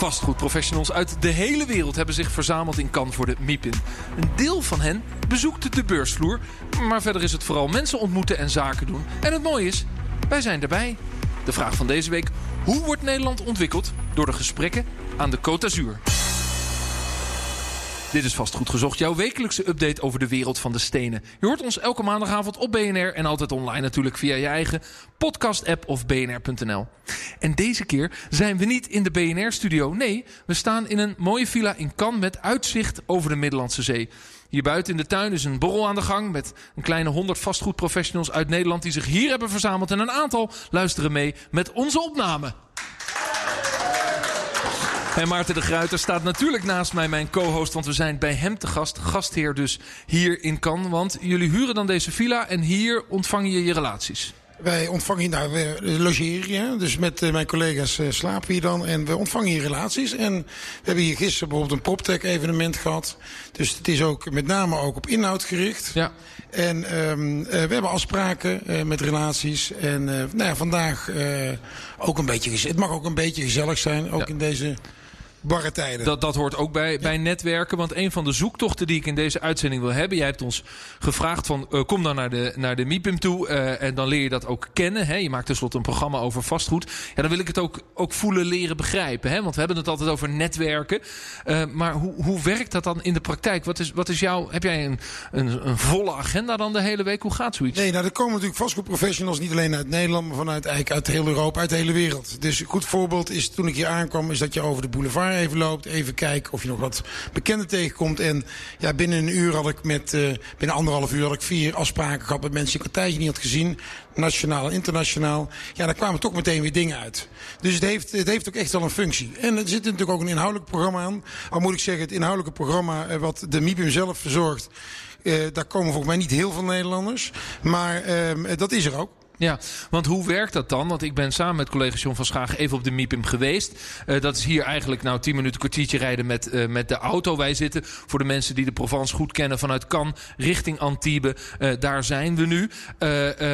Vastgoedprofessionals uit de hele wereld hebben zich verzameld in Cannes voor de MIPIM. Een deel van hen bezoekt de beursvloer, maar verder is het vooral mensen ontmoeten en zaken doen. En het mooie is, wij zijn erbij. De vraag van deze week: hoe wordt Nederland ontwikkeld door de gesprekken aan de Côte d'Azur? Dit is vast goed gezocht, jouw wekelijkse update over de wereld van de stenen. Je hoort ons elke maandagavond op BNR en altijd online natuurlijk via je eigen podcast-app of bnr.nl. En deze keer zijn we niet in de BNR-studio. Nee, we staan in een mooie villa in Cannes met uitzicht over de Middellandse Zee. Hier buiten in de tuin is een borrel aan de gang met een kleine honderd vastgoedprofessionals uit Nederland die zich hier hebben verzameld. En een aantal luisteren mee met onze opname. En Maarten de Gruiter staat natuurlijk naast mij, mijn co-host. Want we zijn bij hem te gast. Gastheer dus hier in Cannes. Want jullie huren dan deze villa en hier ontvang je je relaties. Wij ontvangen hier, nou, we logeren hier. Dus met uh, mijn collega's uh, slapen we hier dan. En we ontvangen hier relaties. En we hebben hier gisteren bijvoorbeeld een PropTech evenement gehad. Dus het is ook met name ook op inhoud gericht. Ja. En um, uh, we hebben afspraken met relaties. En nou ja, vandaag ook een beetje, het mag ook een beetje gezellig zijn. Ook ja. in deze barre tijden. Dat, dat hoort ook bij, bij netwerken. Want een van de zoektochten die ik in deze uitzending wil hebben. Jij hebt ons gevraagd van uh, kom dan naar de, naar de MIPIM toe. Uh, en dan leer je dat ook kennen. Hè? Je maakt tenslotte een programma over vastgoed. Ja, dan wil ik het ook, ook voelen, leren, begrijpen. Hè? Want we hebben het altijd over netwerken. Uh, maar hoe, hoe werkt dat dan in de praktijk? Wat is, wat is jouw. Heb jij een, een, een volle agenda dan de hele week? Hoe gaat zoiets? Nee, nou, er komen natuurlijk vastgoedprofessionals niet alleen uit Nederland, maar vanuit eigenlijk uit heel Europa, uit de hele wereld. Dus een goed voorbeeld is toen ik hier aankwam, is dat je over de boulevard even loopt. Even kijken of je nog wat bekenden tegenkomt. En ja, binnen een uur had ik met, uh, binnen anderhalf uur had ik vier afspraken gehad met mensen die ik een tijdje niet had gezien. Nationaal en internationaal. Ja, daar kwamen toch meteen weer dingen uit. Dus het heeft, het heeft ook echt wel een functie. En er zit natuurlijk ook een inhoudelijk programma aan. Al moet ik zeggen, het inhoudelijke programma uh, wat de MIPIM zelf verzorgt. Uh, daar komen volgens mij niet heel veel Nederlanders. Maar uh, dat is er ook. Ja, want hoe werkt dat dan? Want ik ben samen met collega John van Schaag even op de MIPIM geweest. Uh, dat is hier eigenlijk nou 10 minuten kwartiertje rijden met, uh, met de auto. Wij zitten, voor de mensen die de Provence goed kennen, vanuit Cannes richting Antibes. Uh, daar zijn we nu.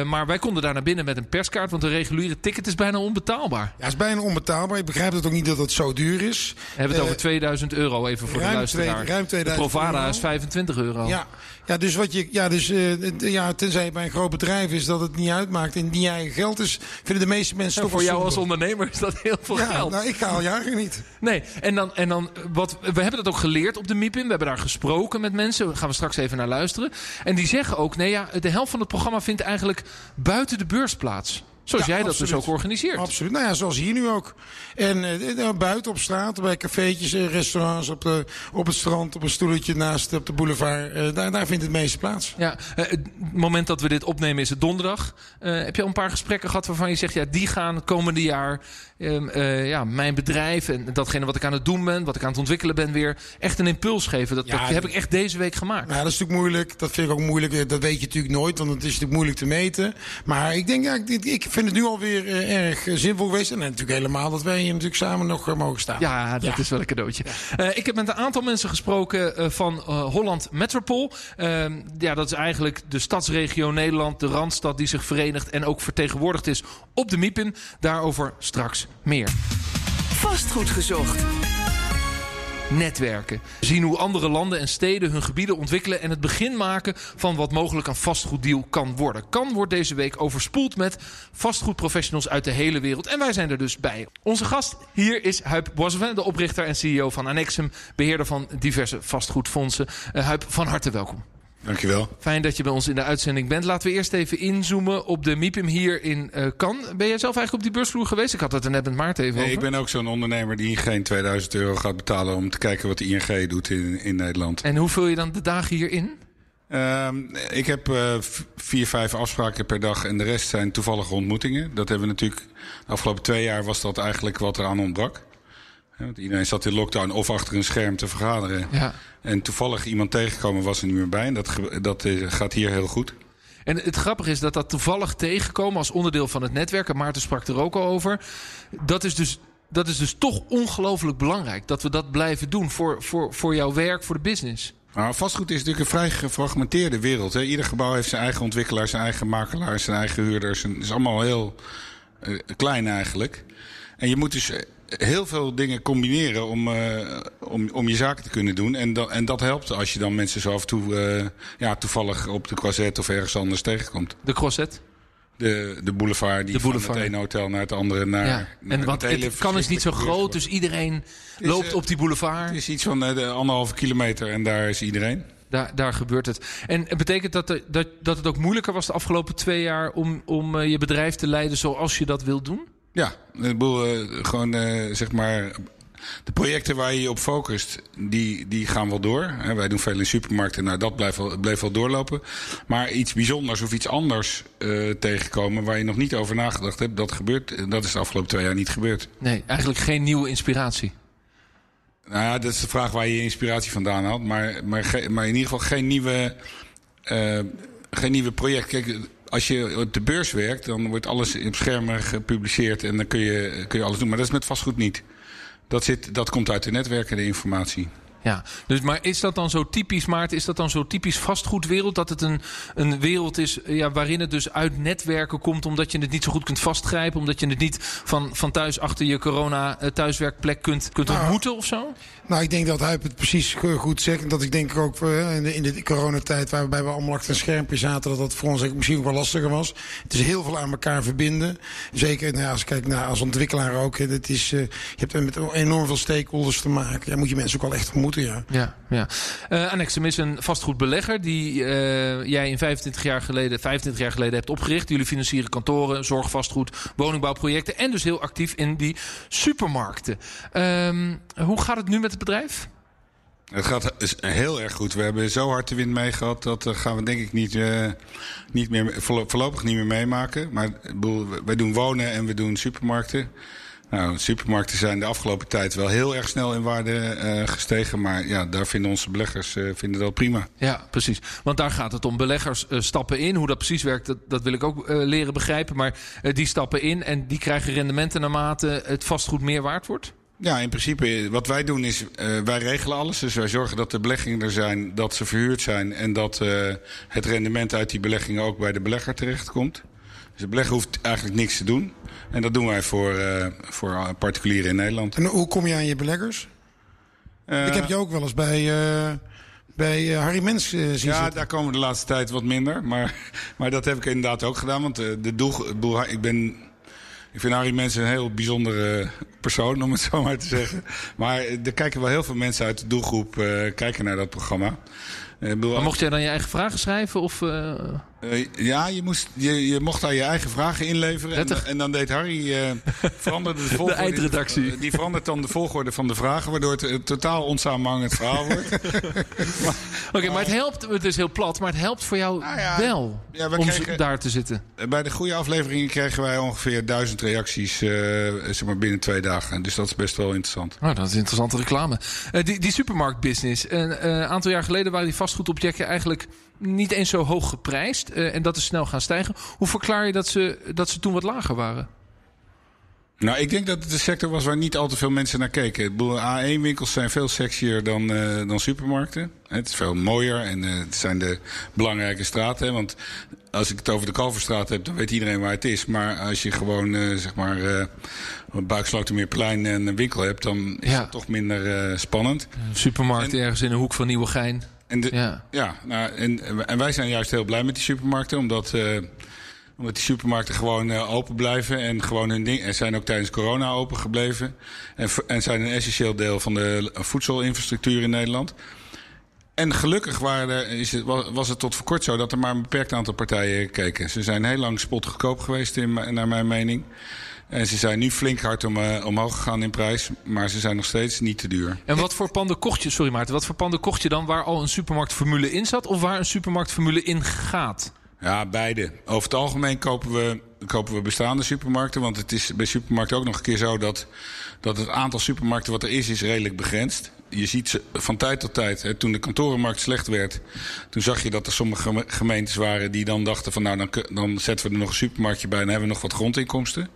maar wij konden daar naar binnen met een perskaart, want de reguliere ticket is bijna onbetaalbaar. Ja, het is bijna onbetaalbaar. Ik begrijp het ook niet dat het zo duur is. We hebben het over 2000 euro even voor de luisteraar. Twee, ruim 2000 de Provada euro. is 25 euro. Ja, ja dus wat je, ja, dus, ja, tenzij het bij een groot bedrijf is dat het niet uitmaakt en niet eigen geld is, vinden de meeste mensen ja, toch Voor jou als ondernemer is dat heel veel ja, geld. Nou, ik ga al jaren niet. Nee, en dan, en dan wat, we hebben dat ook geleerd op de MIPIM. We hebben daar gesproken met mensen. Daar gaan we straks even naar luisteren. En die zeggen ook, nee ja, de helft van het programma vindt eigenlijk buiten de beurs plaats. Zoals Ja, jij dat absoluut. dus ook organiseert. Absoluut. Nou ja, zoals hier nu ook. En uh, buiten op straat, bij cafeetjes, uh, restaurants, op, de, op het strand, op een stoeltje naast op de boulevard. Uh, daar, daar vindt het meeste plaats. Ja, uh, het moment dat we dit opnemen is het donderdag. Heb je al een paar gesprekken gehad waarvan je zegt, ja, die gaan het komende jaar uh, ja, mijn bedrijf en datgene wat ik aan het doen ben, wat ik aan het ontwikkelen ben, weer echt een impuls geven. Dat, Ja, dat heb ik echt deze week gemaakt. Nou, dat is natuurlijk moeilijk. Dat vind ik ook moeilijk. Dat weet je natuurlijk nooit, want het is natuurlijk moeilijk te meten. Maar ik denk, ja, ik, ik vind het nu alweer uh, erg uh, zinvol geweest. En natuurlijk helemaal dat wij hier natuurlijk samen nog uh, mogen staan. Ja, dat Ja. is wel een cadeautje. Uh, ik heb met een aantal mensen gesproken uh, van uh, Holland Metropol. Uh, ja, dat is eigenlijk de stadsregio Nederland, de Randstad die zich verenigt en ook vertegenwoordigd is op de MIPIM. Daarover straks meer. Vastgoed gezocht. Netwerken. Zien hoe andere landen en steden hun gebieden ontwikkelen en het begin maken van wat mogelijk een vastgoeddeal kan worden. Kan wordt deze week overspoeld met vastgoedprofessionals uit de hele wereld. En wij zijn er dus bij. Onze gast hier is Huip Boisevin, de oprichter en CEO van Annexum, beheerder van diverse vastgoedfondsen. Uh, Huip, van harte welkom. Dankjewel. Fijn dat je bij ons in de uitzending bent. Laten we eerst even inzoomen op de MIPIM hier in uh, Cannes. Ben jij zelf eigenlijk op die beursvloer geweest? Ik had het er net met Maarten even Nee, over. ik ben ook zo'n ondernemer die geen 2000 euro gaat betalen om te kijken wat de ING doet in, in Nederland. En hoe vul je dan de dagen hier in? Uh, ik heb uh, vier, vijf afspraken per dag en de rest zijn toevallige ontmoetingen. Dat hebben we natuurlijk. De afgelopen twee jaar was dat eigenlijk wat er aan ontbrak. Want iedereen zat in lockdown of achter een scherm te vergaderen. Ja. En toevallig iemand tegengekomen was er niet meer bij. En dat, dat eh, gaat hier heel goed. En het grappige is dat dat toevallig tegenkomen als onderdeel van het netwerk. En Maarten sprak er ook al over. Dat is dus, dat is dus toch ongelooflijk belangrijk. Dat we dat blijven doen voor, voor, voor jouw werk, voor de business. Maar vastgoed is natuurlijk een vrij gefragmenteerde wereld. Hè. Ieder gebouw heeft zijn eigen ontwikkelaar, zijn eigen makelaar, zijn eigen huurders. Het is allemaal heel eh, klein eigenlijk. En je moet dus eh, heel veel dingen combineren om, eh, om, om je zaken te kunnen doen. En, dat en dat helpt als je dan mensen zo af en toe eh, ja, toevallig op de croisette of ergens anders tegenkomt. De crosset. De, de boulevard, die De boulevard. van het ene hotel naar het andere naar... Ja. En want het kan is niet zo groot, dus iedereen is, loopt eh, op die boulevard. Het is iets van de anderhalve kilometer en daar is iedereen. Daar, daar gebeurt het. En het betekent dat, de- dat, dat het ook moeilijker was de afgelopen twee jaar om, om je bedrijf te leiden zoals je dat wilt doen? Ja, een boel, eh, gewoon eh, zeg maar. De projecten waar je je op focust, die, die gaan wel door. Wij doen veel in supermarkten, nou dat blijft wel, bleef wel doorlopen. Maar iets bijzonders of iets anders eh, tegenkomen waar je nog niet over nagedacht hebt, dat gebeurt. Dat is de afgelopen twee jaar niet gebeurd. Nee, eigenlijk geen nieuwe inspiratie. Nou ja, dat is de vraag waar je je inspiratie vandaan haalt. Maar, maar, maar in ieder geval geen nieuwe, geen nieuwe project. Kijk, als je op de beurs werkt, dan wordt alles op schermen gepubliceerd en dan kun je, kun je alles doen. Maar dat is met vastgoed niet. Dat, zit, dat komt uit de netwerken, de informatie. Ja, dus, maar is dat dan zo typisch, Maarten, is dat dan zo typisch vastgoedwereld? Dat het een, een wereld is eh, ja, waarin het dus uit netwerken komt, omdat je het niet zo goed kunt vastgrijpen, omdat je het niet van, van thuis achter je corona-thuiswerkplek kunt, kunt Nou, ontmoeten of zo? Nou, ik denk dat hij het precies goed zegt. En dat ik denk ook eh, in de, in de coronatijd, waarbij we allemaal achter een schermpje zaten, dat dat voor ons misschien ook wel lastiger was. Het is heel veel aan elkaar verbinden. Zeker nou, ja, als ik kijk naar als ontwikkelaar ook. Het is, eh, je hebt er met enorm veel stakeholders te maken. Ja, moet je mensen ook wel echt ontmoeten, ja. Ja, ja. Eh Annexum is een vastgoedbelegger die eh, jij in 25 jaar, geleden, 25 jaar geleden hebt opgericht. Jullie financieren kantoren, zorgvastgoed, woningbouwprojecten en dus heel actief in die supermarkten. Ehm, hoe gaat het nu met het bedrijf? Het gaat heel erg goed. We hebben zo hard de wind mee gehad. Dat eh, gaan we denk ik niet, eh, niet meer, voorlo- voorlopig niet meer meemaken. Maar ik bedoel, wij doen wonen en we doen supermarkten. Nou, supermarkten zijn de afgelopen tijd wel heel erg snel in waarde eh, gestegen. Maar ja, daar vinden onze beleggers eh, vinden dat prima. Ja, precies. Want daar gaat het om. Beleggers eh, stappen in. Hoe dat precies werkt, dat, dat wil ik ook leren begrijpen. Maar die stappen in en die krijgen rendementen naarmate het vastgoed meer waard wordt. Ja, in principe, wat wij doen is, wij regelen alles. Dus wij zorgen dat de beleggingen er zijn, dat ze verhuurd zijn... en dat het rendement uit die beleggingen ook bij de belegger terechtkomt. Dus de belegger hoeft eigenlijk niks te doen. En dat doen wij voor, eh, voor particulieren in Nederland. En hoe kom je aan je beleggers? Eh, ik heb je ook wel eens bij, eh, bij Harry Mens zien Ja, zitten. daar komen we de laatste tijd wat minder. Maar, maar dat heb ik inderdaad ook gedaan. Want de doel, ik ben... Ik vind Harry Mensen een heel bijzondere persoon, om het zo maar te zeggen. Maar er kijken wel heel veel mensen uit de doelgroep eh, kijken naar dat programma. Eh, ik bedoel, Maar mocht jij dan je eigen vragen schrijven? Of, eh, ja, je, moest, je, je mocht daar je eigen vragen inleveren. En, dan deed Harry. eh veranderde de, volgorde, eindredactie. Die, die verandert dan de volgorde van de vragen, waardoor het een totaal onsamenhangend verhaal wordt. Oké, maar het helpt, het is heel plat, maar het helpt voor jou Nou ja, wel ja, we om kregen- daar te zitten. Bij de goede afleveringen kregen wij ongeveer duizend reacties eh, zeg maar binnen twee dagen. Dus dat is best wel interessant. Nou, dat is interessante reclame. Eh, die, die supermarktbusiness. Een eh, aantal jaar geleden waren die vastgoedobjecten eigenlijk niet eens zo hoog geprijsd. eh, en dat is snel gaan stijgen. Hoe verklaar je dat ze, dat ze toen wat lager waren? Nou, ik denk dat het een sector was waar niet al te veel mensen naar keken. Ik bedoel, A1-winkels zijn veel sexier dan, eh, dan supermarkten. Het is veel mooier en eh, het zijn de belangrijke straten. hè. Want als ik het over de Kalverstraat heb, dan weet iedereen waar het is. Maar als je gewoon, eh, zeg maar, eh Buikslotermeerplein en een winkel hebt... dan is Ja. het toch minder eh, spannend. Een supermarkt En- ergens in een hoek van Nieuwegein. En, de, Ja. ja. nou, en, en wij zijn juist heel blij met die supermarkten, omdat, eh, omdat die supermarkten gewoon eh, open blijven en gewoon hun ding. En zijn ook tijdens corona open gebleven. En, en zijn een essentieel deel van de voedselinfrastructuur in Nederland. En gelukkig waren er, is het, wa- was het tot voor kort zo dat er maar een beperkt aantal partijen keken. Ze zijn heel lang spotgoedkoop geweest, in, naar mijn mening. En ze zijn nu flink hard om, eh, omhoog gegaan in prijs, maar ze zijn nog steeds niet te duur. En wat voor panden kocht je, sorry Maarten, wat voor panden kocht je dan waar al een supermarktformule in zat? Of waar een supermarktformule in gaat? Ja, beide. Over het algemeen kopen we, kopen we bestaande supermarkten. Want het is bij supermarkten ook nog een keer zo dat, dat het aantal supermarkten wat er is, is redelijk begrensd. Je ziet ze van tijd tot tijd, hè, toen de kantorenmarkt slecht werd, toen zag je dat er sommige gemeentes waren die dan dachten van nou dan, dan zetten we er nog een supermarktje bij en hebben we nog wat grondinkomsten.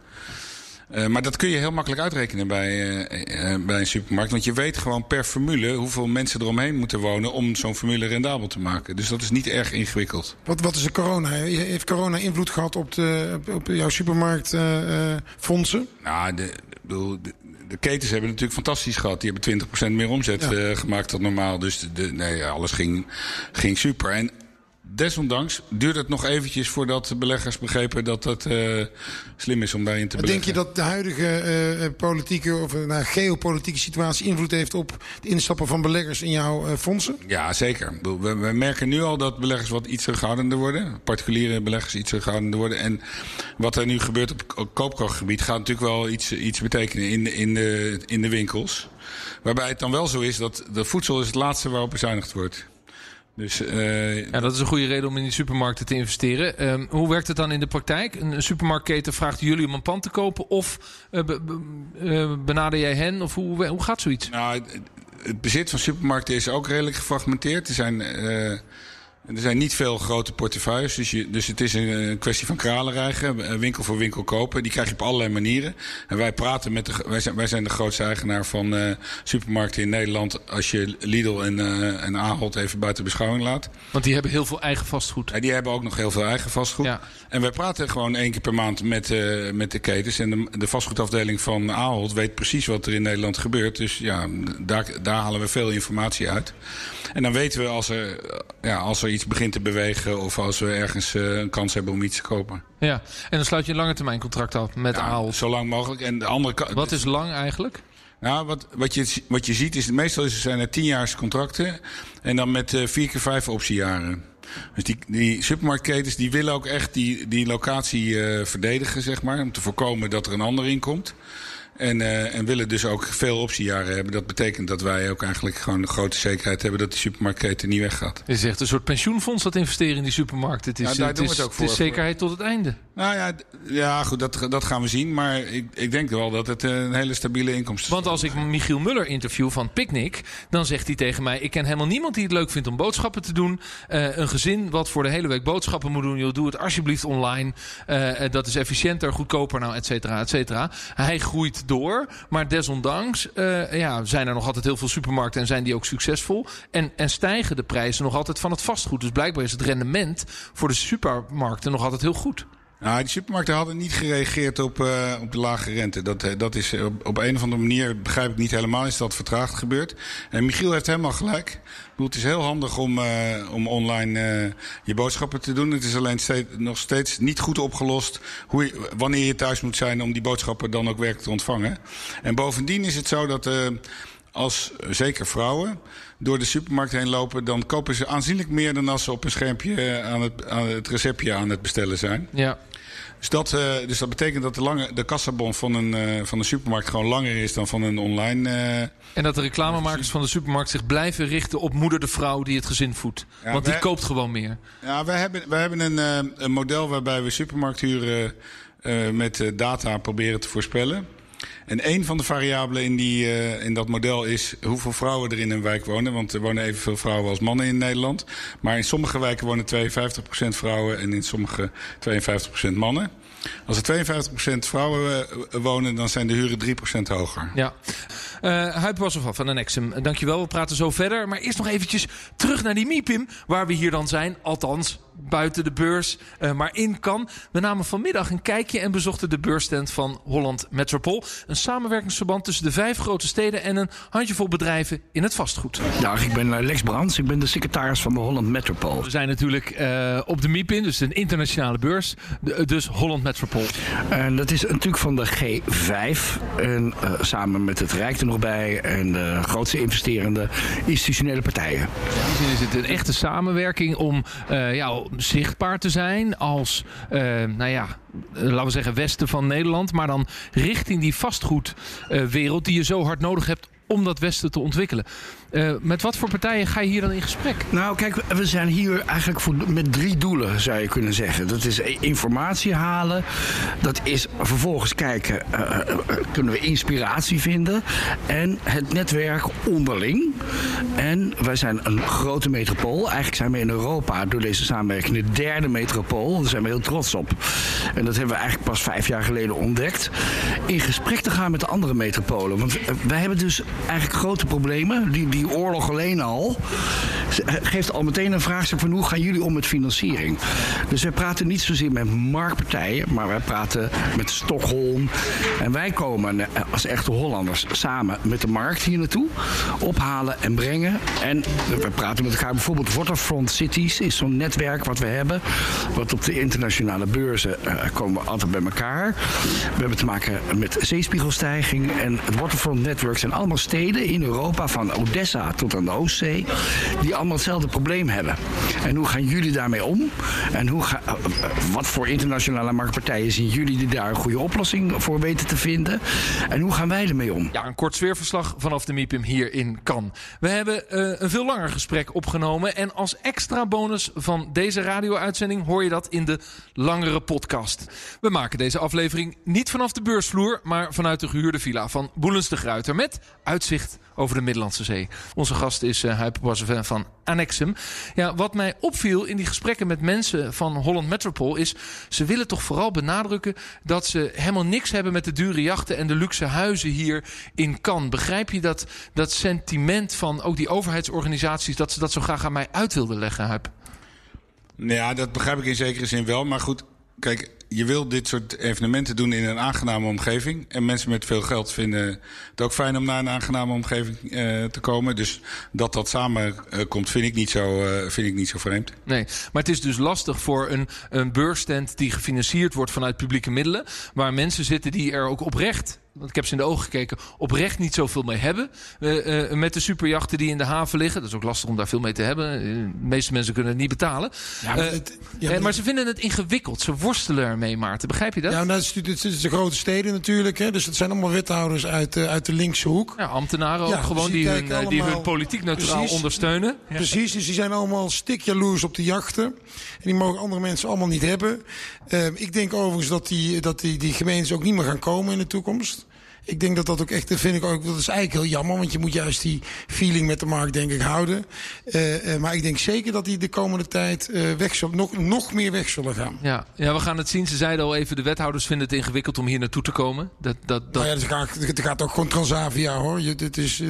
Uh, maar dat kun je heel makkelijk uitrekenen bij, uh, uh, bij een supermarkt. Want je weet gewoon per formule hoeveel mensen eromheen moeten wonen om zo'n formule rendabel te maken. Dus dat is niet erg ingewikkeld. Wat, wat is de corona? Heeft corona invloed gehad op, de, op jouw supermarktfondsen? nou, de, de, de, ketens hebben natuurlijk fantastisch gehad. Die hebben 20% meer omzet ja. gemaakt dan normaal. Dus de, nee, alles ging, ging super. En desondanks duurt het nog eventjes voordat beleggers begrepen dat het uh, slim is om daarin te beleggen. Denk je dat de huidige uh, politieke of nou, geopolitieke situatie invloed heeft op het instappen van beleggers in jouw fondsen? Ja, zeker. We, we, merken nu al dat beleggers wat iets terughoudender worden. Particuliere beleggers iets terughoudender worden. En wat er nu gebeurt op koopkrachtgebied gaat natuurlijk wel iets, iets betekenen in, in, de, in de winkels. Waarbij het dan wel zo is dat de voedsel is het laatste waarop bezuinigd wordt. Dus, uh, ja, dat is een goede reden om in die supermarkten te investeren. Um, hoe werkt het dan in de praktijk? Een supermarktketen vraagt jullie om een pand te kopen of uh, be, uh, benader jij hen? Of hoe, hoe gaat zoiets? Nou, het bezit van supermarkten is ook redelijk gefragmenteerd. Er zijn er zijn niet veel grote portefeuilles, dus, je, dus het is een, kwestie van kralen rijgen, winkel voor winkel kopen. Die krijg je op allerlei manieren. En wij praten met de, wij zijn, wij zijn de grootste eigenaar van uh, supermarkten in Nederland. Als je Lidl en, uh, en Ahold even buiten beschouwing laat. Want die hebben heel veel eigen vastgoed. Ja, die hebben ook nog heel veel eigen vastgoed. Ja. En wij praten gewoon één keer per maand met, uh, met de ketens. En de, de vastgoedafdeling van Ahold weet precies wat er in Nederland gebeurt. Dus ja, daar, daar halen we veel informatie uit. En dan weten we als er, ja, als er iets begint te bewegen of als we ergens uh, een kans hebben om iets te kopen. Ja, en dan sluit je een lange termijn contract af met ja, Ahold. Zo lang mogelijk. En de andere Wat is lang eigenlijk? Nou, wat, wat, je, wat je ziet is, meestal zijn er tienjaars contracten en dan met uh, vier keer vijf optiejaren. Dus die, die supermarktketens die willen ook echt die, die locatie uh, verdedigen, zeg maar. Om te voorkomen dat er een ander in komt. En, uh, en willen dus ook veel optiejaren hebben. Dat betekent dat wij ook eigenlijk gewoon een grote zekerheid hebben dat die supermarktketen niet weggaat. Is echt een soort pensioenfonds dat investeren in die supermarkt. Het is, ja, daar het doen is, we het ook voor. Het is zekerheid tot het einde. Nou ja, ja goed, dat, dat gaan we zien. Maar ik, ik denk wel dat het een hele stabiele inkomsten Want als ik Michiel Muller interview van Picnic, dan zegt hij tegen mij: Ik ken helemaal niemand die het leuk vindt om boodschappen te doen. Uh, een gezin wat voor de hele week boodschappen moet doen. Joh, doe het alsjeblieft online. Uh, dat is efficiënter, goedkoper, nou, et cetera, et cetera. Hij groeit door. Maar desondanks uh, ja, zijn er nog altijd heel veel supermarkten en zijn die ook succesvol. En, en stijgen de prijzen nog altijd van het vastgoed. Dus blijkbaar is het rendement voor de supermarkten nog altijd heel goed. Nou, die supermarkten hadden niet gereageerd op, uh, op de lage rente. Dat, eh, dat is op, op een of andere manier, begrijp ik niet helemaal, is dat vertraagd gebeurd. En Michiel heeft helemaal gelijk. Ik bedoel, het is heel handig om, om online je boodschappen te doen. Het is alleen nog steeds niet goed opgelost hoe wanneer je thuis moet zijn om die boodschappen dan ook werkelijk te ontvangen. En bovendien is het zo dat als zeker vrouwen door de supermarkt heen lopen, dan kopen ze aanzienlijk meer dan als ze op een schermpje aan het, aan het receptje aan het bestellen zijn. Ja. Dus dat, uh, dus dat betekent dat de, lange, de kassabon van een, uh, van een supermarkt gewoon langer is dan van een online. Uh, en dat de reclamemakers van de supermarkt zich blijven richten op moeder de vrouw die het gezin voedt. Ja, Want die koopt gewoon meer. Ja, wij hebben, wij hebben een, een model waarbij we supermarkthuren met data proberen te voorspellen. En een van de variabelen in, die, uh, in dat model is hoeveel vrouwen er in een wijk wonen. Want er wonen evenveel vrouwen als mannen in Nederland. Maar in sommige wijken wonen 52% vrouwen en in sommige 52% mannen. Als er 52% vrouwen uh, wonen, dan zijn de huren 3% hoger. Ja. Uh, Huip Wasselvan van Nexum, dankjewel. We praten zo verder. Maar eerst nog eventjes terug naar die MIPIM, waar we hier dan zijn. Althans, buiten de beurs, uh, maar in kan. We namen vanmiddag een kijkje en bezochten de beursstand van Holland Metropol. Een samenwerkingsverband tussen de vijf grote steden en een handjevol bedrijven in het vastgoed. Ja, ik ben eh, Lex Brands, ik ben de secretaris van de Holland Metropol. We zijn natuurlijk uh, op de MIPIN, dus een internationale beurs, dus Holland Metropol. En dat is natuurlijk van de G5, en, uh, samen met het Rijk er nog bij en de grootste investerende institutionele partijen. In die zin is het een echte samenwerking om ja, zichtbaar te zijn als, uh, nou ja, laten we zeggen westen van Nederland. Maar dan richting die vastgoedwereld die je zo hard nodig hebt om dat westen te ontwikkelen. Uh, met wat voor partijen ga je hier dan in gesprek? Nou, kijk, we zijn hier eigenlijk voor, met drie doelen, zou je kunnen zeggen. Dat is informatie halen. Dat is vervolgens kijken, uh, kunnen we inspiratie vinden. En het netwerk onderling. En wij zijn een grote metropool. Eigenlijk zijn we in Europa door deze samenwerking de derde metropool. Daar zijn we heel trots op. En dat hebben we eigenlijk pas vijf jaar geleden ontdekt. In gesprek te gaan met de andere metropolen. Want wij hebben dus eigenlijk grote problemen. Die oorlog alleen al geeft al meteen een vraagstuk van hoe gaan jullie om met financiering. Dus wij praten niet zozeer met marktpartijen, maar wij praten met Stockholm. En wij komen eh, als echte Hollanders samen met de markt hier naartoe. Ophalen en brengen. En we praten met elkaar. Bijvoorbeeld Waterfront Cities is zo'n netwerk wat we hebben. Wat op de internationale beurzen uh, komen we altijd bij elkaar. We hebben te maken met zeespiegelstijging. En het Waterfront Network zijn allemaal steden in Europa, van Odessa tot aan de Oostzee, die allemaal hetzelfde probleem hebben. En hoe gaan jullie daarmee om? En hoe ga, eh, wat voor internationale marktpartijen zien jullie die daar een goede oplossing voor weten te vinden? En hoe gaan wij ermee om? Ja, een kort sfeerverslag vanaf de MIPIM hier in Cannes. We hebben uh, een veel langer gesprek opgenomen. En als extra bonus van deze radio-uitzending hoor je dat in de langere podcast. We maken deze aflevering niet vanaf de beursvloer, maar vanuit de gehuurde villa van Boelens de Gruiter. Met uitzicht over de Middellandse Zee. Onze gast is uh, Huip van Annexum. Ja, wat mij opviel in die gesprekken met mensen van Holland Metropol is... ze willen toch vooral benadrukken dat ze helemaal niks hebben... met de dure jachten en de luxe huizen hier in Cannes. Begrijp je dat, dat sentiment van ook die overheidsorganisaties... dat ze dat zo graag aan mij uit wilden leggen, Huip? Nou ja, dat begrijp ik in zekere zin wel. Maar goed, kijk, je wil dit soort evenementen doen in een aangename omgeving. En mensen met veel geld vinden het ook fijn om naar een aangename omgeving uh, te komen. Dus dat dat samen uh, komt, vind ik, niet zo, uh, vind ik niet zo vreemd. Nee, maar het is dus lastig voor een, een beursstand die gefinancierd wordt vanuit publieke middelen. Waar mensen zitten die er ook oprecht want ik heb ze in de ogen gekeken, oprecht niet zoveel mee hebben. Uh, uh, met de superjachten die in de haven liggen. Dat is ook lastig om daar veel mee te hebben. De meeste mensen kunnen het niet betalen. Ja, maar, het, ja, maar, maar, ze vinden het ingewikkeld. Ze worstelen ermee, Maarten. Begrijp je dat? Ja, nou, het, is, het is de grote steden natuurlijk. Hè. Dus het zijn allemaal wethouders uit, uit de linkse hoek. Ja, ambtenaren ook gewoon dus die, hun, allemaal, die hun politiek neutraal ondersteunen. Precies, dus die zijn allemaal stikjaloers op de jachten. En die mogen andere mensen allemaal niet hebben. ik denk overigens dat die, dat die, die gemeentes ook niet meer gaan komen in de toekomst. Ik denk dat dat ook echt, dat vind ik ook, dat is eigenlijk heel jammer. Want je moet juist die feeling met de markt, denk ik, houden. Uh, uh, maar ik denk zeker dat die de komende tijd uh, weg zal, nog, nog meer weg zullen gaan. Ja. ja, we gaan het zien. Ze zeiden al even, de wethouders vinden het ingewikkeld om hier naartoe te komen. Dat, dat, dat... Nou ja, het gaat, het gaat ook gewoon Transavia hoor. Je, dit is...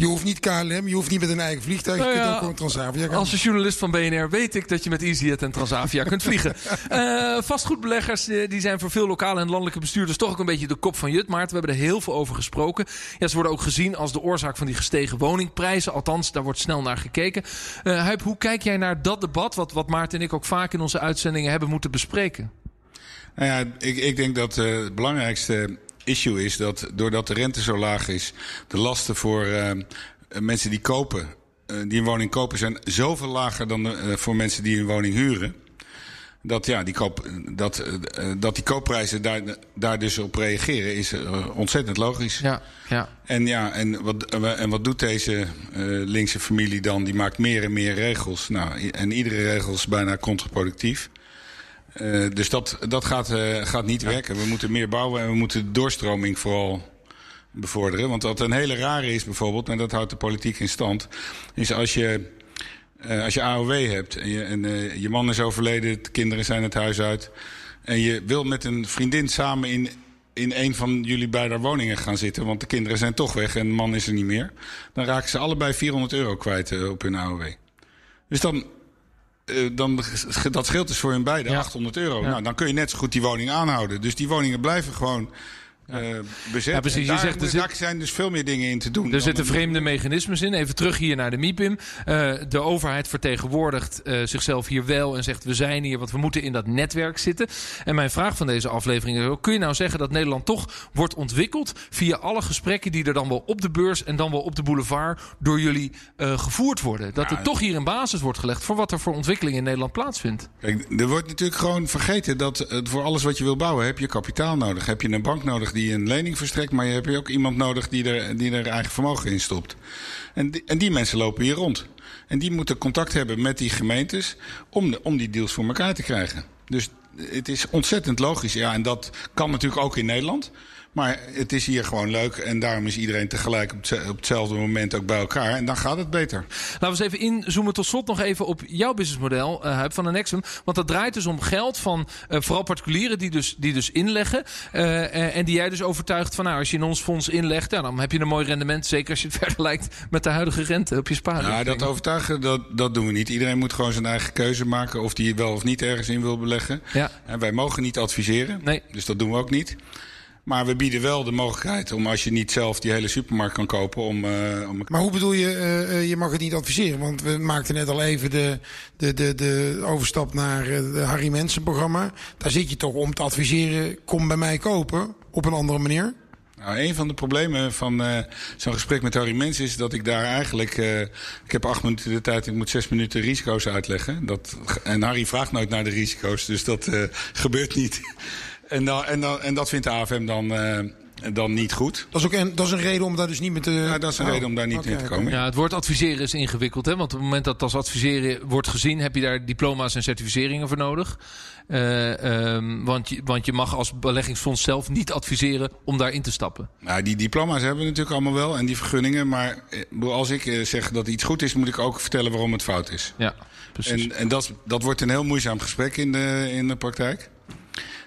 Je hoeft niet KLM, je hoeft niet met een eigen vliegtuig. je nou kunt ook gewoon Transavia gaan. Als journalist van BNR weet ik dat je met EasyJet en Transavia kunt vliegen. Uh, vastgoedbeleggers uh, die zijn voor veel lokale en landelijke bestuurders toch ook een beetje de kop van Jut. Maar we hebben er heel veel over gesproken. Ja, ze worden ook gezien als de oorzaak van die gestegen woningprijzen. Althans, daar wordt snel naar gekeken. Uh, Huip, hoe kijk jij naar dat debat? Wat, wat Maarten en ik ook vaak in onze uitzendingen hebben moeten bespreken. Nou ja, ik, ik denk dat het belangrijkste issue is dat doordat de rente zo laag is, de lasten voor uh, mensen die kopen, uh, die een woning kopen, zijn zoveel lager dan uh, voor mensen die een woning huren. Dat, ja, die, koop, dat, dat die koopprijzen daar, daar dus op reageren is ontzettend logisch. Ja, ja. En, ja, en, wat, en wat doet deze linkse familie dan? Die maakt meer en meer regels. Nou, en iedere regel is bijna contraproductief. Uh, dus dat, dat gaat, uh, gaat niet werken. We moeten meer bouwen en we moeten de doorstroming vooral bevorderen. Want wat een hele rare is bijvoorbeeld, en dat houdt de politiek in stand, is als je, uh, als je AOW hebt en, je, en je man is overleden, de kinderen zijn het huis uit. En je wil met een vriendin samen in, in een van jullie beide woningen gaan zitten, want de kinderen zijn toch weg en de man is er niet meer. Dan raken ze allebei 400 euro kwijt op hun AOW. Dus dan uh, dan, dat scheelt dus voor hun beide ja. 800 euro. Ja. Nou, dan kun je net zo goed die woning aanhouden. Dus die woningen blijven gewoon uh, bezet. Ja, precies. Daar, je zegt, er zit, zijn dus veel meer dingen in te doen. Er zitten vreemde mechanismes in. Even terug hier naar de MIPIM. Uh, de overheid vertegenwoordigt uh, zichzelf hier wel en zegt we zijn hier, want we moeten in dat netwerk zitten. En mijn vraag van deze aflevering is kun je nou zeggen dat Nederland toch wordt ontwikkeld via alle gesprekken die er dan wel op de beurs en dan wel op de boulevard door jullie gevoerd worden? Dat ja, er toch hier een basis wordt gelegd voor wat er voor ontwikkeling in Nederland plaatsvindt. Kijk, er wordt natuurlijk gewoon vergeten dat voor alles wat je wil bouwen heb je kapitaal nodig. Heb je een bank nodig die die een lening verstrekt, maar je hebt ook iemand nodig die er, die er eigen vermogen in stopt. En die, en die mensen lopen hier rond. En die moeten contact hebben met die gemeentes om, de, om die deals voor elkaar te krijgen. Dus het is ontzettend logisch. Ja, en dat kan natuurlijk ook in Nederland. Maar het is hier gewoon leuk en daarom is iedereen tegelijk op, hetzelfde moment ook bij elkaar. En dan gaat het beter. Laten we eens even inzoomen tot slot nog even op jouw businessmodel, uh, van de Nexum. Want dat draait dus om geld van uh, vooral particulieren die dus, die dus inleggen. Uh, en die jij dus overtuigt van nou, als je in ons fonds inlegt, ja, dan heb je een mooi rendement. Zeker als je het vergelijkt met de huidige rente op je spaarrekening. Ja, dat overtuigen, dat, dat doen we niet. Iedereen moet gewoon zijn eigen keuze maken of die wel of niet ergens in wil beleggen. Ja. En wij mogen niet adviseren, nee. dus dat doen we ook niet. Maar we bieden wel de mogelijkheid om als je niet zelf die hele supermarkt kan kopen. Om, uh, om... Maar hoe bedoel je, uh, je mag het niet adviseren? Want we maakten net al even de, de, de, de overstap naar het Harry Mensen programma. Daar zit je toch om te adviseren, kom bij mij kopen op een andere manier? Nou, een van de problemen van uh, zo'n gesprek met Harry Mens is dat ik daar eigenlijk. Uh, ik heb acht minuten de tijd, ik moet zes minuten risico's uitleggen. Dat, en Harry vraagt nooit naar de risico's, dus dat uh, gebeurt niet. En, dan, en, dan, en dat vindt de AFM dan, uh, dan niet goed. Dat is ook een, dat is een reden om daar dus niet mee te... Ja, dat is een oh. reden om daar niet okay, mee te komen. Ja, het woord adviseren is ingewikkeld. Hè? Want op het moment dat als adviseren wordt gezien... heb je daar diploma's en certificeringen voor nodig. Uh, um, want, je, want je mag als beleggingsfonds zelf niet adviseren om daarin te stappen. Nou, die diploma's hebben we natuurlijk allemaal wel en die vergunningen. Maar als ik zeg dat iets goed is, moet ik ook vertellen waarom het fout is. Ja, precies. En, en dat, dat wordt een heel moeizaam gesprek in de, in de praktijk.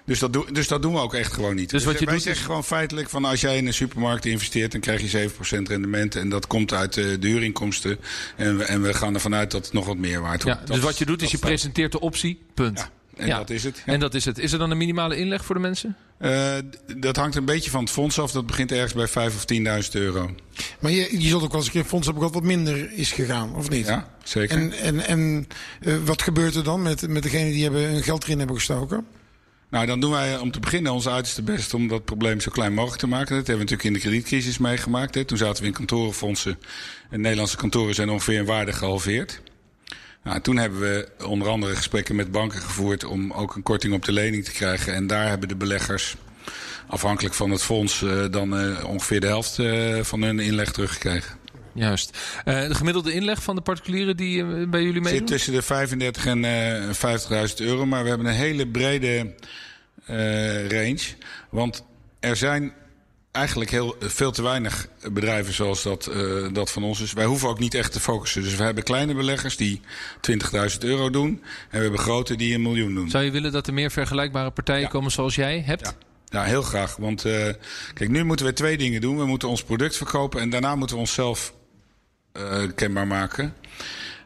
Dus dat, doen, dus dat doen we ook echt gewoon niet. Dus, dus wat je wij doet zeggen is... gewoon feitelijk van als jij in een supermarkt investeert, dan krijg je 7% rendement. En dat komt uit de, de huurinkomsten. En we, en we gaan ervan uit dat het nog wat meer waard wordt. Ja, dus wat je doet is je presenteert de optie, punt. Ja. En Ja. dat is het. Ja. En dat is het. Is er dan een minimale inleg voor de mensen? Uh, dat hangt een beetje van het fonds af. Dat begint ergens bij 5 of 10.000 euro. Maar je, je zult ook wel eens een keer een fonds hebben wat wat minder is gegaan, of niet? Ja, zeker. En, en, en uh, wat gebeurt er dan met, met degenen die hebben, hun geld erin hebben gestoken? Nou, dan doen wij om te beginnen ons uiterste best om dat probleem zo klein mogelijk te maken. Dat hebben we natuurlijk in de kredietcrisis meegemaakt. Hè. Toen zaten we in kantorenfondsen. En Nederlandse kantoren zijn ongeveer in waarde gehalveerd. Nou, toen hebben we onder andere gesprekken met banken gevoerd om ook een korting op de lening te krijgen. En daar hebben de beleggers, afhankelijk van het fonds, uh, dan uh, ongeveer de helft van hun inleg teruggekregen. Juist. Uh, de gemiddelde inleg van de particulieren die uh, bij jullie meedoen? Zit tussen de 35 en uh, 50.000 euro. Maar we hebben een hele brede range. Want er zijn eigenlijk heel, veel te weinig bedrijven zoals dat, uh, dat van ons is. Wij hoeven ook niet echt te focussen. Dus we hebben kleine beleggers die 20.000 euro doen. En we hebben grote die een miljoen doen. Zou je willen dat er meer vergelijkbare partijen ja. komen zoals jij hebt? Ja. Ja, heel graag. Want uh, kijk, nu moeten we twee dingen doen. We moeten ons product verkopen en daarna moeten we onszelf kenbaar maken.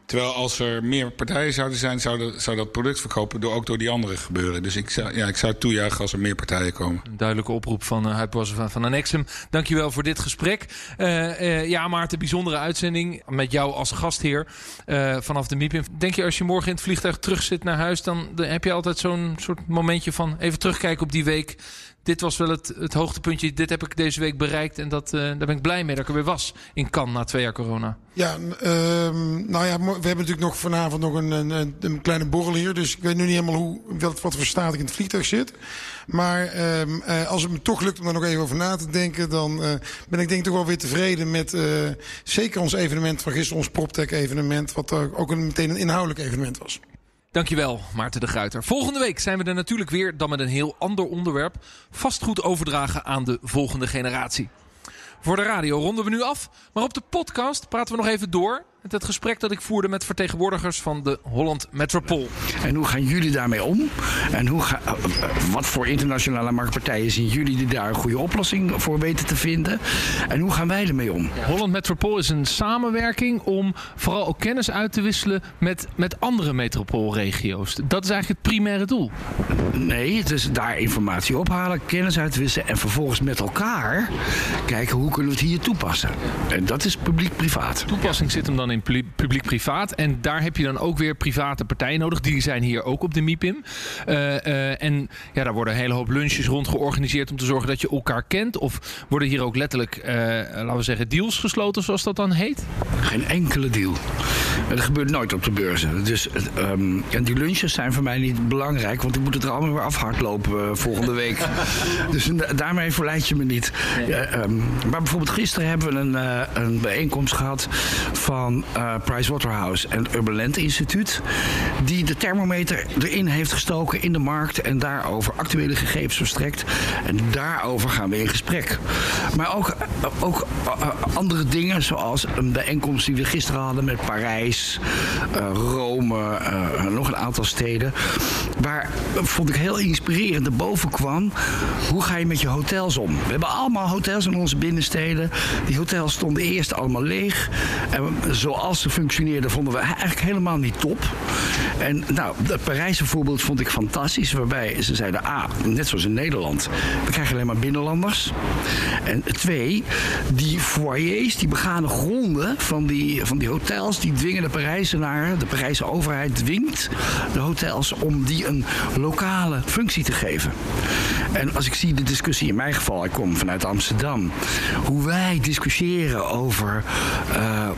Terwijl als er meer partijen zouden zijn, zou zou dat product verkopen door, ook door die anderen gebeuren. Dus ik zou, ja, ik zou toejuichen als er meer partijen komen. Een duidelijke oproep van uh, Huip van, van Annexum. Dankjewel voor dit gesprek. Uh, uh, ja, Maarten, bijzondere uitzending met jou als gastheer vanaf de MIPIM. Denk je als je morgen in het vliegtuig terug zit naar huis, dan heb je altijd zo'n soort momentje van even terugkijken op die week dit was wel het, het hoogtepuntje. Dit heb ik deze week bereikt. En dat, uh, daar ben ik blij mee dat ik er weer was in Cannes na twee jaar corona. Ja, um, nou ja, we hebben natuurlijk nog vanavond nog een, een, een, kleine borrel hier. Dus ik weet nu niet helemaal hoe, wat, wat voor staat ik in het vliegtuig zit. Maar um, uh, als het me toch lukt om daar nog even over na te denken... dan uh, ben ik denk ik toch wel weer tevreden met zeker ons evenement van gisteren. Ons PropTech evenement. Wat ook een, meteen een inhoudelijk evenement was. Dankjewel, Maarten de Gruiter. Volgende week zijn we er natuurlijk weer, dan met een heel ander onderwerp. Vastgoed overdragen aan de volgende generatie. Voor de radio ronden we nu af. Maar op de podcast praten we nog even door. Met het gesprek dat ik voerde met vertegenwoordigers van de Holland Metropool. En hoe gaan jullie daarmee om? En hoe ga, wat voor internationale marktpartijen zien jullie die daar een goede oplossing voor weten te vinden? En hoe gaan wij ermee om? Holland Metropool is een samenwerking om vooral ook kennis uit te wisselen met, met andere metropoolregio's. Dat is eigenlijk het primaire doel. Nee, het is daar informatie ophalen, kennis uitwisselen en vervolgens met elkaar kijken hoe kunnen we het hier toepassen. En dat is publiek-privaat. Toepassing zit hem dan in publiek-privaat. En daar heb je dan ook weer private partijen nodig. Die zijn hier ook op de MIPIM. Uh, uh, en ja, daar worden een hele hoop lunches rond georganiseerd om te zorgen dat je elkaar kent. Of worden hier ook letterlijk, uh, laten we zeggen, deals gesloten, zoals dat dan heet? Geen enkele deal. Dat gebeurt nooit op de beurzen. Dus um, en die lunches zijn voor mij niet belangrijk, want ik moet het er allemaal weer afhardlopen uh, volgende week. dus daarmee verleid je me niet. Nee. Uh, um, maar bijvoorbeeld gisteren hebben we een, uh, een bijeenkomst gehad van uh, Pricewaterhouse en het Urban Land Instituut, die de thermometer erin heeft gestoken in de markt en daarover actuele gegevens verstrekt. En daarover gaan we in gesprek. Maar ook, ook andere dingen, zoals een bijeenkomst die we gisteren hadden met Parijs, Rome, nog een aantal steden. Waar vond ik heel inspirerend naar boven kwam. Hoe ga je met je hotels om? We hebben allemaal hotels in onze binnensteden. Die hotels stonden eerst allemaal leeg. En zoals ze functioneerden vonden we eigenlijk helemaal niet top. En nou, het Parijse voorbeeld vond ik fantastisch. Waarbij ze zeiden, ah, net zoals in Nederland. We krijgen alleen maar binnenlanders. En twee, die foyers, die begane gronden van die, van die hotels, die dwingen de Parijzenaren, de Parijse overheid dwingt de hotels om die een lokale functie te geven. En als ik zie de discussie in mijn geval, ik kom vanuit Amsterdam, hoe wij discussiëren over uh,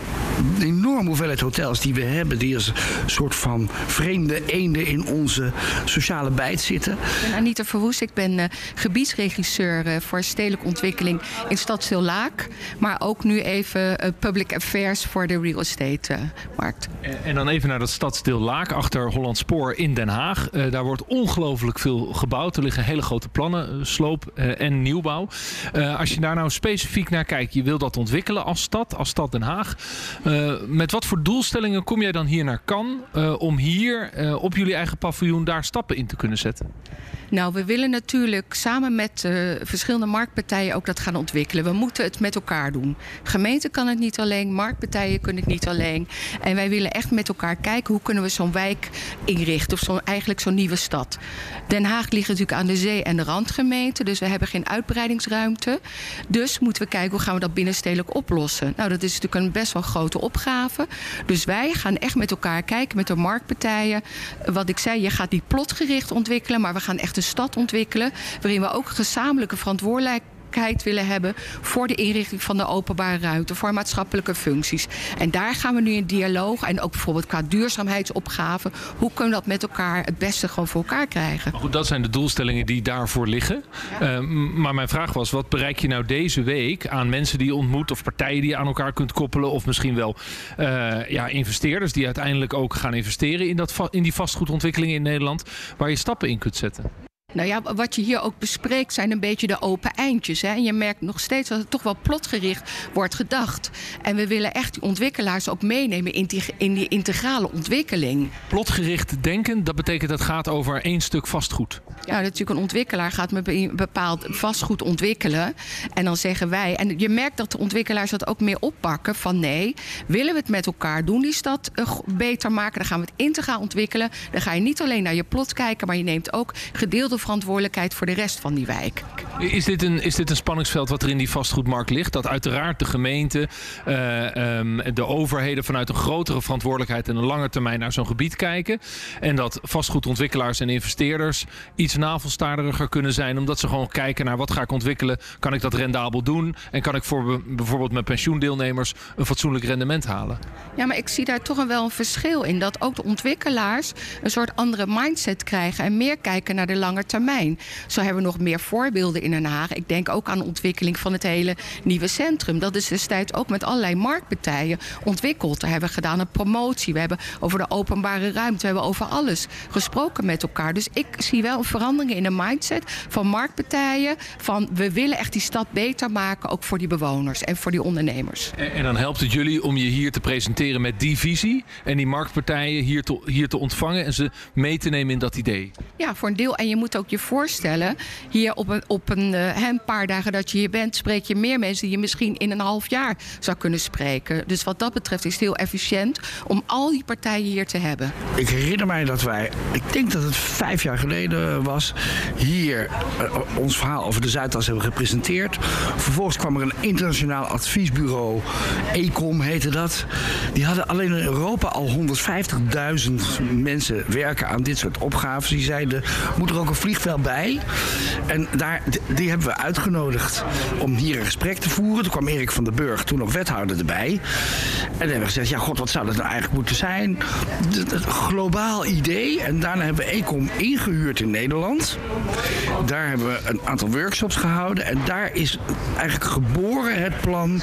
de enorme hoeveelheid hotels die we hebben, die als een soort van vreemde eenden in onze sociale bijt zitten. Ik ben Anita Verwoest, ik ben uh, gebiedsregisseur uh, voor stedelijke ontwikkeling in Stadsdeel Laak, maar ook nu even public affairs voor de real estate markt. En, en dan even naar dat stadsdeel Laak achter Holland Spoor in Den Haag. daar wordt ongelooflijk veel gebouwd. Er liggen hele grote plannen, sloop en nieuwbouw. als je daar nou specifiek naar kijkt, je wil dat ontwikkelen als stad, als stad Den Haag. Uh, met wat voor doelstellingen kom jij dan hier naar Cannes uh, om hier uh, op jullie eigen paviljoen daar stappen in te kunnen zetten? Nou, we willen natuurlijk samen met uh, verschillende marktpartijen ook dat gaan ontwikkelen. We moeten het met elkaar doen. Gemeente kan het niet alleen, marktpartijen kunnen het niet alleen. En wij willen echt met elkaar kijken hoe kunnen we zo'n wijk inrichten. Of zo, eigenlijk zo'n nieuwe stad. Den Haag ligt natuurlijk aan de zee en de randgemeente. Dus we hebben geen uitbreidingsruimte. Dus moeten we kijken hoe gaan we dat binnenstedelijk oplossen. Nou, dat is natuurlijk een best wel grote opgave. Dus wij gaan echt met elkaar kijken met de marktpartijen. Wat ik zei, je gaat niet plotgericht ontwikkelen, maar we gaan echt een stad ontwikkelen. Waarin we ook gezamenlijke verantwoordelijkheid willen hebben voor de inrichting van de openbare ruimte, voor maatschappelijke functies. En daar gaan we nu in dialoog en ook bijvoorbeeld qua duurzaamheidsopgaven. Hoe kunnen we dat met elkaar het beste gewoon voor elkaar krijgen? Maar goed, dat zijn de doelstellingen die daarvoor liggen. Ja. Uh, maar mijn vraag was: wat bereik je nou deze week aan mensen die je ontmoet of partijen die je aan elkaar kunt koppelen, of misschien wel uh, ja, investeerders die uiteindelijk ook gaan investeren in, dat in die vastgoedontwikkelingen in Nederland, waar je stappen in kunt zetten? Nou ja, wat je hier ook bespreekt zijn een beetje de open eindjes. Hè? En je merkt nog steeds dat het toch wel plotgericht wordt gedacht. En we willen echt die ontwikkelaars ook meenemen in die, in die integrale ontwikkeling. Plotgericht denken, dat betekent dat het gaat over één stuk vastgoed. Ja, natuurlijk een ontwikkelaar gaat met een bepaald vastgoed ontwikkelen. En dan zeggen wij, en je merkt dat de ontwikkelaars dat ook meer oppakken van nee, willen we het met elkaar doen, die stad beter maken, dan gaan we het integraal ontwikkelen. Dan ga je niet alleen naar je plot kijken, maar je neemt ook gedeelde verantwoordelijkheid voor de rest van die wijk. Is dit een, is dit een spanningsveld wat er in die vastgoedmarkt ligt? Dat uiteraard de gemeente, uh, um, de overheden vanuit een grotere verantwoordelijkheid en een lange termijn naar zo'n gebied kijken. En dat vastgoedontwikkelaars en investeerders iets navelstariger kunnen zijn. Omdat ze gewoon kijken naar wat ga ik ontwikkelen. Kan ik dat rendabel doen? En kan ik voor bijvoorbeeld mijn pensioendeelnemers een fatsoenlijk rendement halen? Ja, maar ik zie daar toch wel een verschil in. Dat ook de ontwikkelaars een soort andere mindset krijgen. En meer kijken naar de lange termijn. Zo hebben we nog meer voorbeelden in Den Haag. Ik denk ook aan de ontwikkeling van het hele nieuwe centrum. Dat is destijds ook met allerlei marktpartijen ontwikkeld. Daar hebben we gedaan een promotie. We hebben over de openbare ruimte. We hebben over alles gesproken met elkaar. Dus ik zie wel een verandering in de mindset van marktpartijen. Van we willen echt die stad beter maken. Ook voor die bewoners en voor die ondernemers. En, en dan helpt het jullie om je hier te presenteren met die visie. En die marktpartijen hier te, hier te ontvangen. En ze mee te nemen in dat idee. Ja, voor een deel. En je moet ook je voorstellen, hier op een, op een, uh, een paar dagen dat je hier bent, spreek je meer mensen die je misschien in een half jaar zou kunnen spreken. Dus wat dat betreft is het heel efficiënt om al die partijen hier te hebben. Ik herinner mij dat wij, ik denk dat het vijf jaar geleden was, hier uh, ons verhaal over de Zuidas hebben gepresenteerd. Vervolgens kwam er een internationaal adviesbureau, Ecom heette dat. Die hadden alleen in Europa al 150.000 mensen werken aan dit soort opgaves. Die zeiden, moet er ook een vliegveld bij. En daar, die hebben we uitgenodigd om hier een gesprek te voeren. Toen kwam Erik van den Burg, toen nog wethouder, erbij. En dan hebben we gezegd, ja god, wat zou dat nou eigenlijk moeten zijn? Het globaal idee. En daarna hebben we Ecom ingehuurd in Nederland. Daar hebben we een aantal workshops gehouden. En daar is eigenlijk geboren het plan,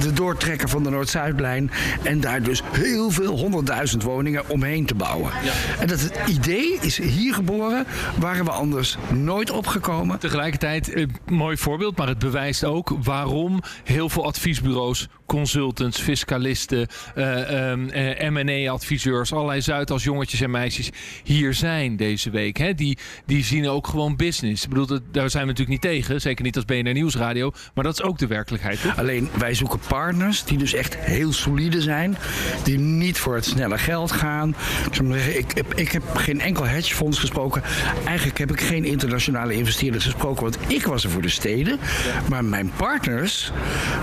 de doortrekker van de Noord-Zuidlijn. En daar dus heel veel, honderdduizend woningen omheen te bouwen. En dat het idee is hier geboren, waren we anders nooit opgekomen. Tegelijkertijd, eh, mooi voorbeeld, maar het bewijst ook waarom heel veel adviesbureaus, consultants, fiscalisten, eh, eh, M&A-adviseurs, allerlei Zuidas jongetjes en meisjes hier zijn deze week. Hè? Die, die zien ook gewoon business. Ik bedoel, dat, daar zijn we natuurlijk niet tegen, zeker niet als BNR Nieuwsradio, maar dat is ook de werkelijkheid. Toch? Alleen wij zoeken partners die dus echt heel solide zijn, die niet voor het snelle geld gaan. Ik, zou maar zeggen, ik, ik heb geen enkel hedgefonds gesproken. Eigenlijk heb ik geen internationale investeerders gesproken, want ik was er voor de steden. Maar mijn partners,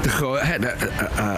de, gro- hè, de, eh, eh,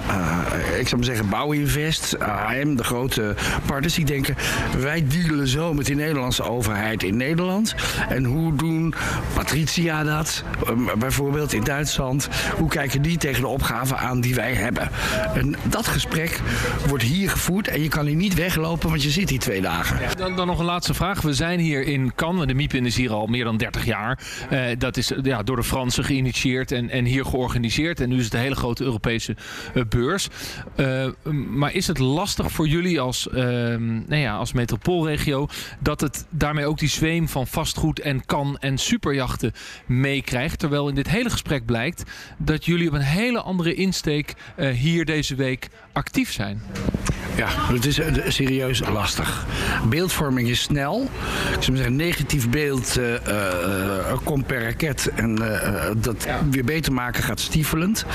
eh, ik zou maar zeggen Bouwinvest, AM, de grote partners, die denken wij dealen zo met die Nederlandse overheid in Nederland. En hoe doen Patricia dat, um, bijvoorbeeld in Duitsland? Hoe kijken die tegen de opgave aan die wij hebben? En dat gesprek wordt hier gevoerd en je kan hier niet weglopen, want je zit hier twee dagen. Dan, dan nog een laatste vraag. We zijn hier in Cannes. De MIPIN is hier al meer dan 30 jaar. Eh, dat is ja, door de Fransen geïnitieerd en, en hier georganiseerd. En nu is het een hele grote Europese eh, beurs. Eh, maar is het lastig voor jullie als, nou ja, als metropoolregio... dat het daarmee ook die zweem van vastgoed en kan en superjachten meekrijgt? Terwijl in dit hele gesprek blijkt dat jullie op een hele andere insteek... hier deze week actief zijn. Ja, het is serieus lastig. Beeldvorming is snel. Ik zou zeggen, negatief beeld eh, eh, komt per raket. En eh, dat weer beter maken gaat stiefelend.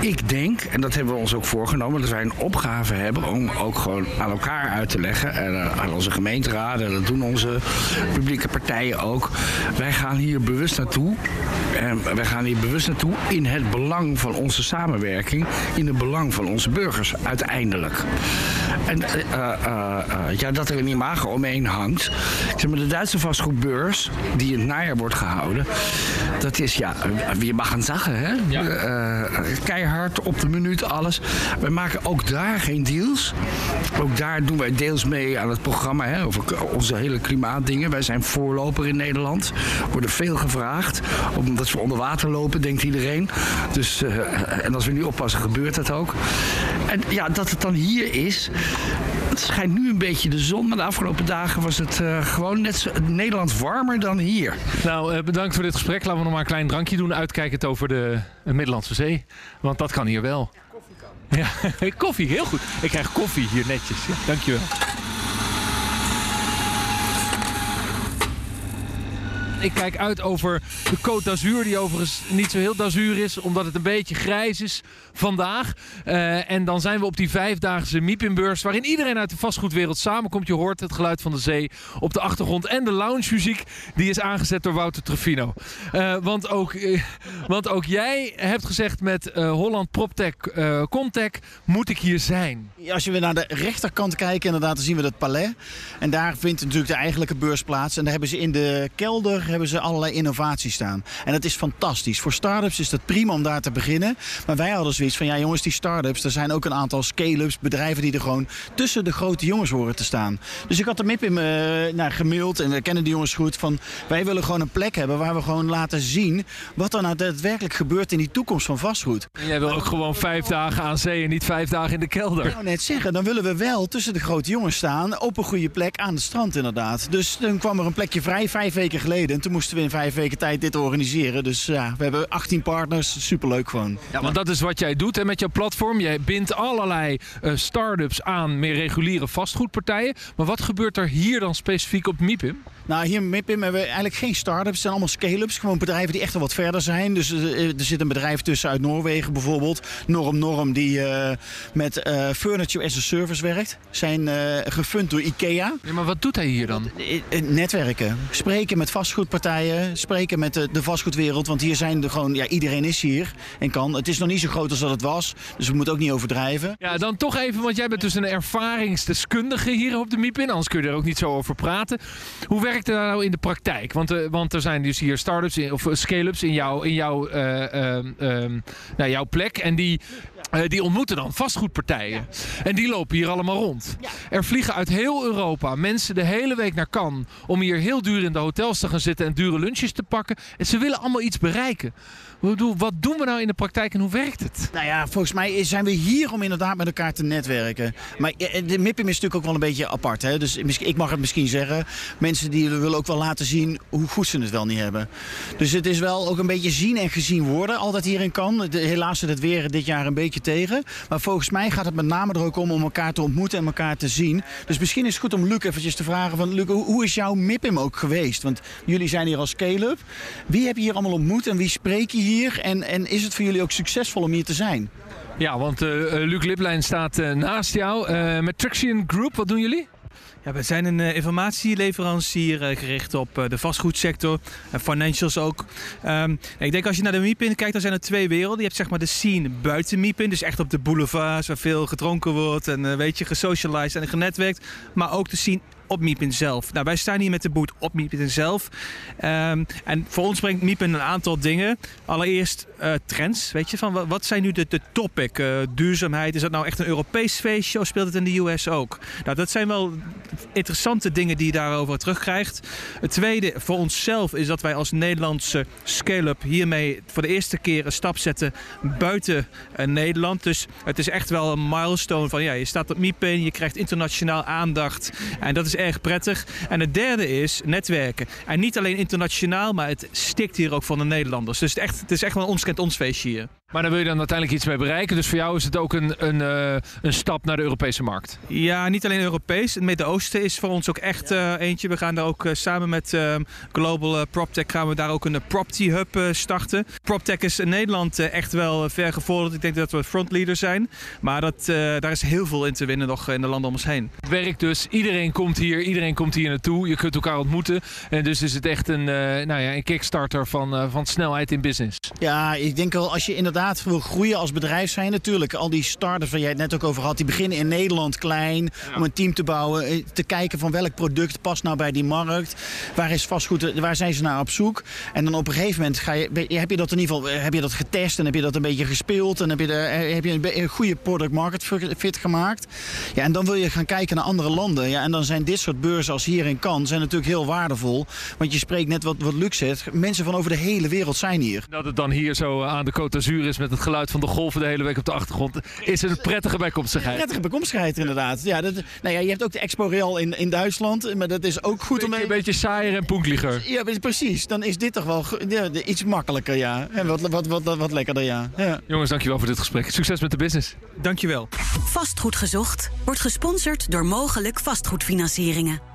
Ik denk, en dat hebben we ons ook voorgenomen, dat wij een opgave hebben om ook gewoon aan elkaar uit te leggen. En aan onze gemeenteraden, en dat doen onze publieke partijen ook. Wij gaan hier bewust naartoe. En wij gaan hier bewust naartoe in het belang van onze samenwerking. In het belang van onze burgers uiteindelijk. En ja, dat er een imago omheen hangt. Ik zeg maar, de Duitse vastgoedbeurs, die in het najaar wordt gehouden, dat is ja, wie mag gaan zeggen, hè? Eh, keihard op de minuut alles. Wij maken ook daar geen deals. Ook daar doen wij deels mee aan het programma hè, over onze hele klimaatdingen. Wij zijn voorloper in Nederland. Worden veel gevraagd. Omdat we onder water lopen, denkt iedereen. Dus, eh, en als we niet oppassen, gebeurt dat ook. En ja, dat het dan hier is. Het schijnt nu een beetje de zon, maar de afgelopen dagen was het eh, gewoon net zo, Nederland warmer dan hier. Nou, eh, bedankt voor dit gesprek. Laten we nog maar een klein drankje doen. Uitkijkend over de eh, Middellandse Zee. Want dat kan hier wel. Koffie kan. Ja, koffie, heel goed. Ik krijg koffie hier netjes. Ja, dankjewel. Ik kijk uit over de Côte d'Azur, die overigens niet zo heel d'Azur is, omdat het een beetje grijs is vandaag. Eh, en dan zijn we op die vijfdaagse Miepinbeurs, waarin iedereen uit de vastgoedwereld samenkomt. Je hoort het geluid van de zee op de achtergrond en de loungemuziek, die is aangezet door Wouter Truffino. Eh, want, ook, eh, want ook jij hebt gezegd met Holland PropTech Comtech, moet ik hier zijn. Als je weer naar de rechterkant kijkt, inderdaad, zien we dat palais. En daar vindt natuurlijk de eigenlijke beurs plaats. En daar hebben ze in de kelder hebben ze allerlei innovaties staan. En dat is fantastisch. Voor start-ups is dat prima om daar te beginnen. Maar wij hadden zoiets van, ja jongens, die start-ups... er zijn ook een aantal scale-ups, bedrijven die er gewoon tussen de grote jongens horen te staan. Dus ik had de MIP in me nou, gemaild en we kennen die jongens goed. Van, wij willen gewoon een plek hebben waar we gewoon laten zien... wat er nou daadwerkelijk gebeurt in die toekomst van vastgoed. En jij wil ook gewoon vijf dagen aan zee en niet vijf dagen in de kelder. Ik wou net zeggen, dan willen we wel tussen de grote jongens staan. Op een goede plek aan het strand inderdaad. Dus toen kwam er een plekje vrij vijf weken geleden. En toen moesten we in vijf weken tijd dit organiseren. Dus ja, we hebben 18 partners. Superleuk gewoon. Ja, want dat is wat jij doet hè, met jouw platform. Jij bindt allerlei eh start-ups aan meer reguliere vastgoedpartijen. Maar wat gebeurt er hier dan specifiek op MIPIM? Nou, hier in MIPIM hebben we eigenlijk geen start-ups. Het zijn allemaal scale-ups. Gewoon bedrijven die echt al wat verder zijn. Dus eh, er zit een bedrijf tussen uit Noorwegen bijvoorbeeld. Norm Norm die eh, met eh, Furniture as a Service werkt. Zijn eh, gefund door IKEA. Ja, maar wat doet hij hier dan? Eh, eh, Netwerken. Spreken met vastgoedpartijen, spreken met de, de vastgoedwereld. Want hier zijn er gewoon, ja, iedereen is hier en kan. Het is nog niet zo groot als dat het was, dus we moeten ook niet overdrijven. Ja, dan toch even, want jij bent dus een ervaringsdeskundige hier op de MIPIN. Anders kun je er ook niet zo over praten. Hoe werkt het nou in de praktijk? Want, eh, want er zijn dus hier start-ups of eh, scale-ups in, jouw in jouw, eh, ehm, ehm, nou, jouw plek. En die, eh, die ontmoeten dan vastgoedpartijen. En die lopen hier allemaal rond. Er vliegen uit heel Europa mensen de hele week naar Cannes... om hier heel duur in de hotels te gaan zitten en dure lunches te pakken. En ze willen allemaal iets bereiken. Wat doen we nou in de praktijk en hoe werkt het? Nou ja, volgens mij zijn we hier om inderdaad met elkaar te netwerken. Maar eh, de MIPIM is natuurlijk ook wel een beetje apart. Hè? Dus ik mag het misschien zeggen. Mensen die willen ook wel laten zien hoe goed ze het wel niet hebben. Dus het is wel ook een beetje zien en gezien worden. Altijd hierin kan. Helaas zit het weer dit jaar een beetje tegen. Maar volgens mij gaat het met name er ook om om elkaar te ontmoeten en elkaar te zien. Dus misschien is het goed om Luc eventjes te vragen van... Luc, hoe is jouw MIPIM ook geweest? Want jullie zijn hier als scale-up. Wie heb je hier allemaal ontmoet en wie spreek je hier? En, en is het voor jullie ook succesvol om hier te zijn? Ja, want eh, eh, Luc Liplijn staat eh, naast jou. Eh met Traction Group, wat doen jullie? Ja, we zijn een eh, informatieleverancier gericht op eh, de vastgoedsector en financials ook. Ehm, ik denk als je naar de MIPIN kijkt, dan zijn er twee werelden. Je hebt zeg maar de scene buiten MIPIN, dus echt op de boulevards waar veel gedronken wordt en eh, weet je, gesocialized en genetwerkt. Maar ook de scene op Miepin zelf. Nou, wij staan hier met de boot op Miepin zelf. Ehm, en voor ons brengt Miepin een aantal dingen. Allereerst eh, trends, weet je, van wa- wat zijn nu de, de topic? Eh, duurzaamheid, is dat nou echt een Europees feestje of speelt het in de US ook? Nou, dat zijn wel interessante dingen die je daarover terugkrijgt. Het tweede voor onszelf is dat wij als Nederlandse scale-up hiermee voor de eerste keer een stap zetten buiten eh, Nederland. Dus het is echt wel een milestone van ja, je staat op MIPIN, je krijgt internationaal aandacht en dat is erg prettig. En het derde is netwerken. En niet alleen internationaal, maar het stikt hier ook van de Nederlanders. Dus het, echt, het is echt wel een ons ons feestje hier. Maar daar wil je dan uiteindelijk iets mee bereiken. Dus voor jou is het ook een, een, eh, een stap naar de Europese markt. Ja, niet alleen Europees. Het Midden-Oosten is voor ons ook echt eh, eentje. We gaan daar ook eh, samen met eh, Global PropTech gaan we daar ook een Propty Hub eh, starten. PropTech is in Nederland echt wel ver gevorderd. Ik denk dat we frontleader zijn. Maar dat, eh, daar is heel veel in te winnen nog in de landen om ons heen. Het werkt dus. Iedereen komt hier. Iedereen komt hier naartoe. Je kunt elkaar ontmoeten. En dus is het echt een, eh, nou ja, een kickstarter van, eh, van snelheid in business. Ja, ik denk wel als je inderdaad wil groeien als bedrijf zijn natuurlijk. Al die starters waar jij het net ook over had, die beginnen in Nederland klein om een team te bouwen. eh, Te kijken van welk product past nou bij die markt. Waar is vastgoed, eh, waar zijn ze naar op zoek? En dan op een gegeven moment ga je, heb je dat in ieder geval eh, heb je dat getest en heb je dat een beetje gespeeld. En heb je, de, heb je een, goede product market fit gemaakt. Ja, en dan wil je gaan kijken naar andere landen. Ja, en dan zijn dit soort beurzen als hier in Cannes zijn natuurlijk heel waardevol. Want je spreekt net wat, wat Luc zegt. Mensen van over de hele wereld zijn hier. Dat het dan hier zo aan de Côte d'Azur is met het geluid van de golven de hele week op de achtergrond. Is een prettige bijkomstigheid. Prettige bekomstigheid inderdaad. Ja, dat, nou ja, je hebt ook de Expo Real in, in Duitsland. Maar dat is ook goed om... Een beetje saaier en poenkliger. Ja, precies. Dan is dit toch wel ja, iets makkelijker, ja. En wat, wat, wat, wat, wat lekkerder, ja. ja. Jongens, dankjewel voor dit gesprek. Succes met de business. Dankjewel. Vastgoed gezocht wordt gesponsord door mogelijk vastgoedfinancieringen.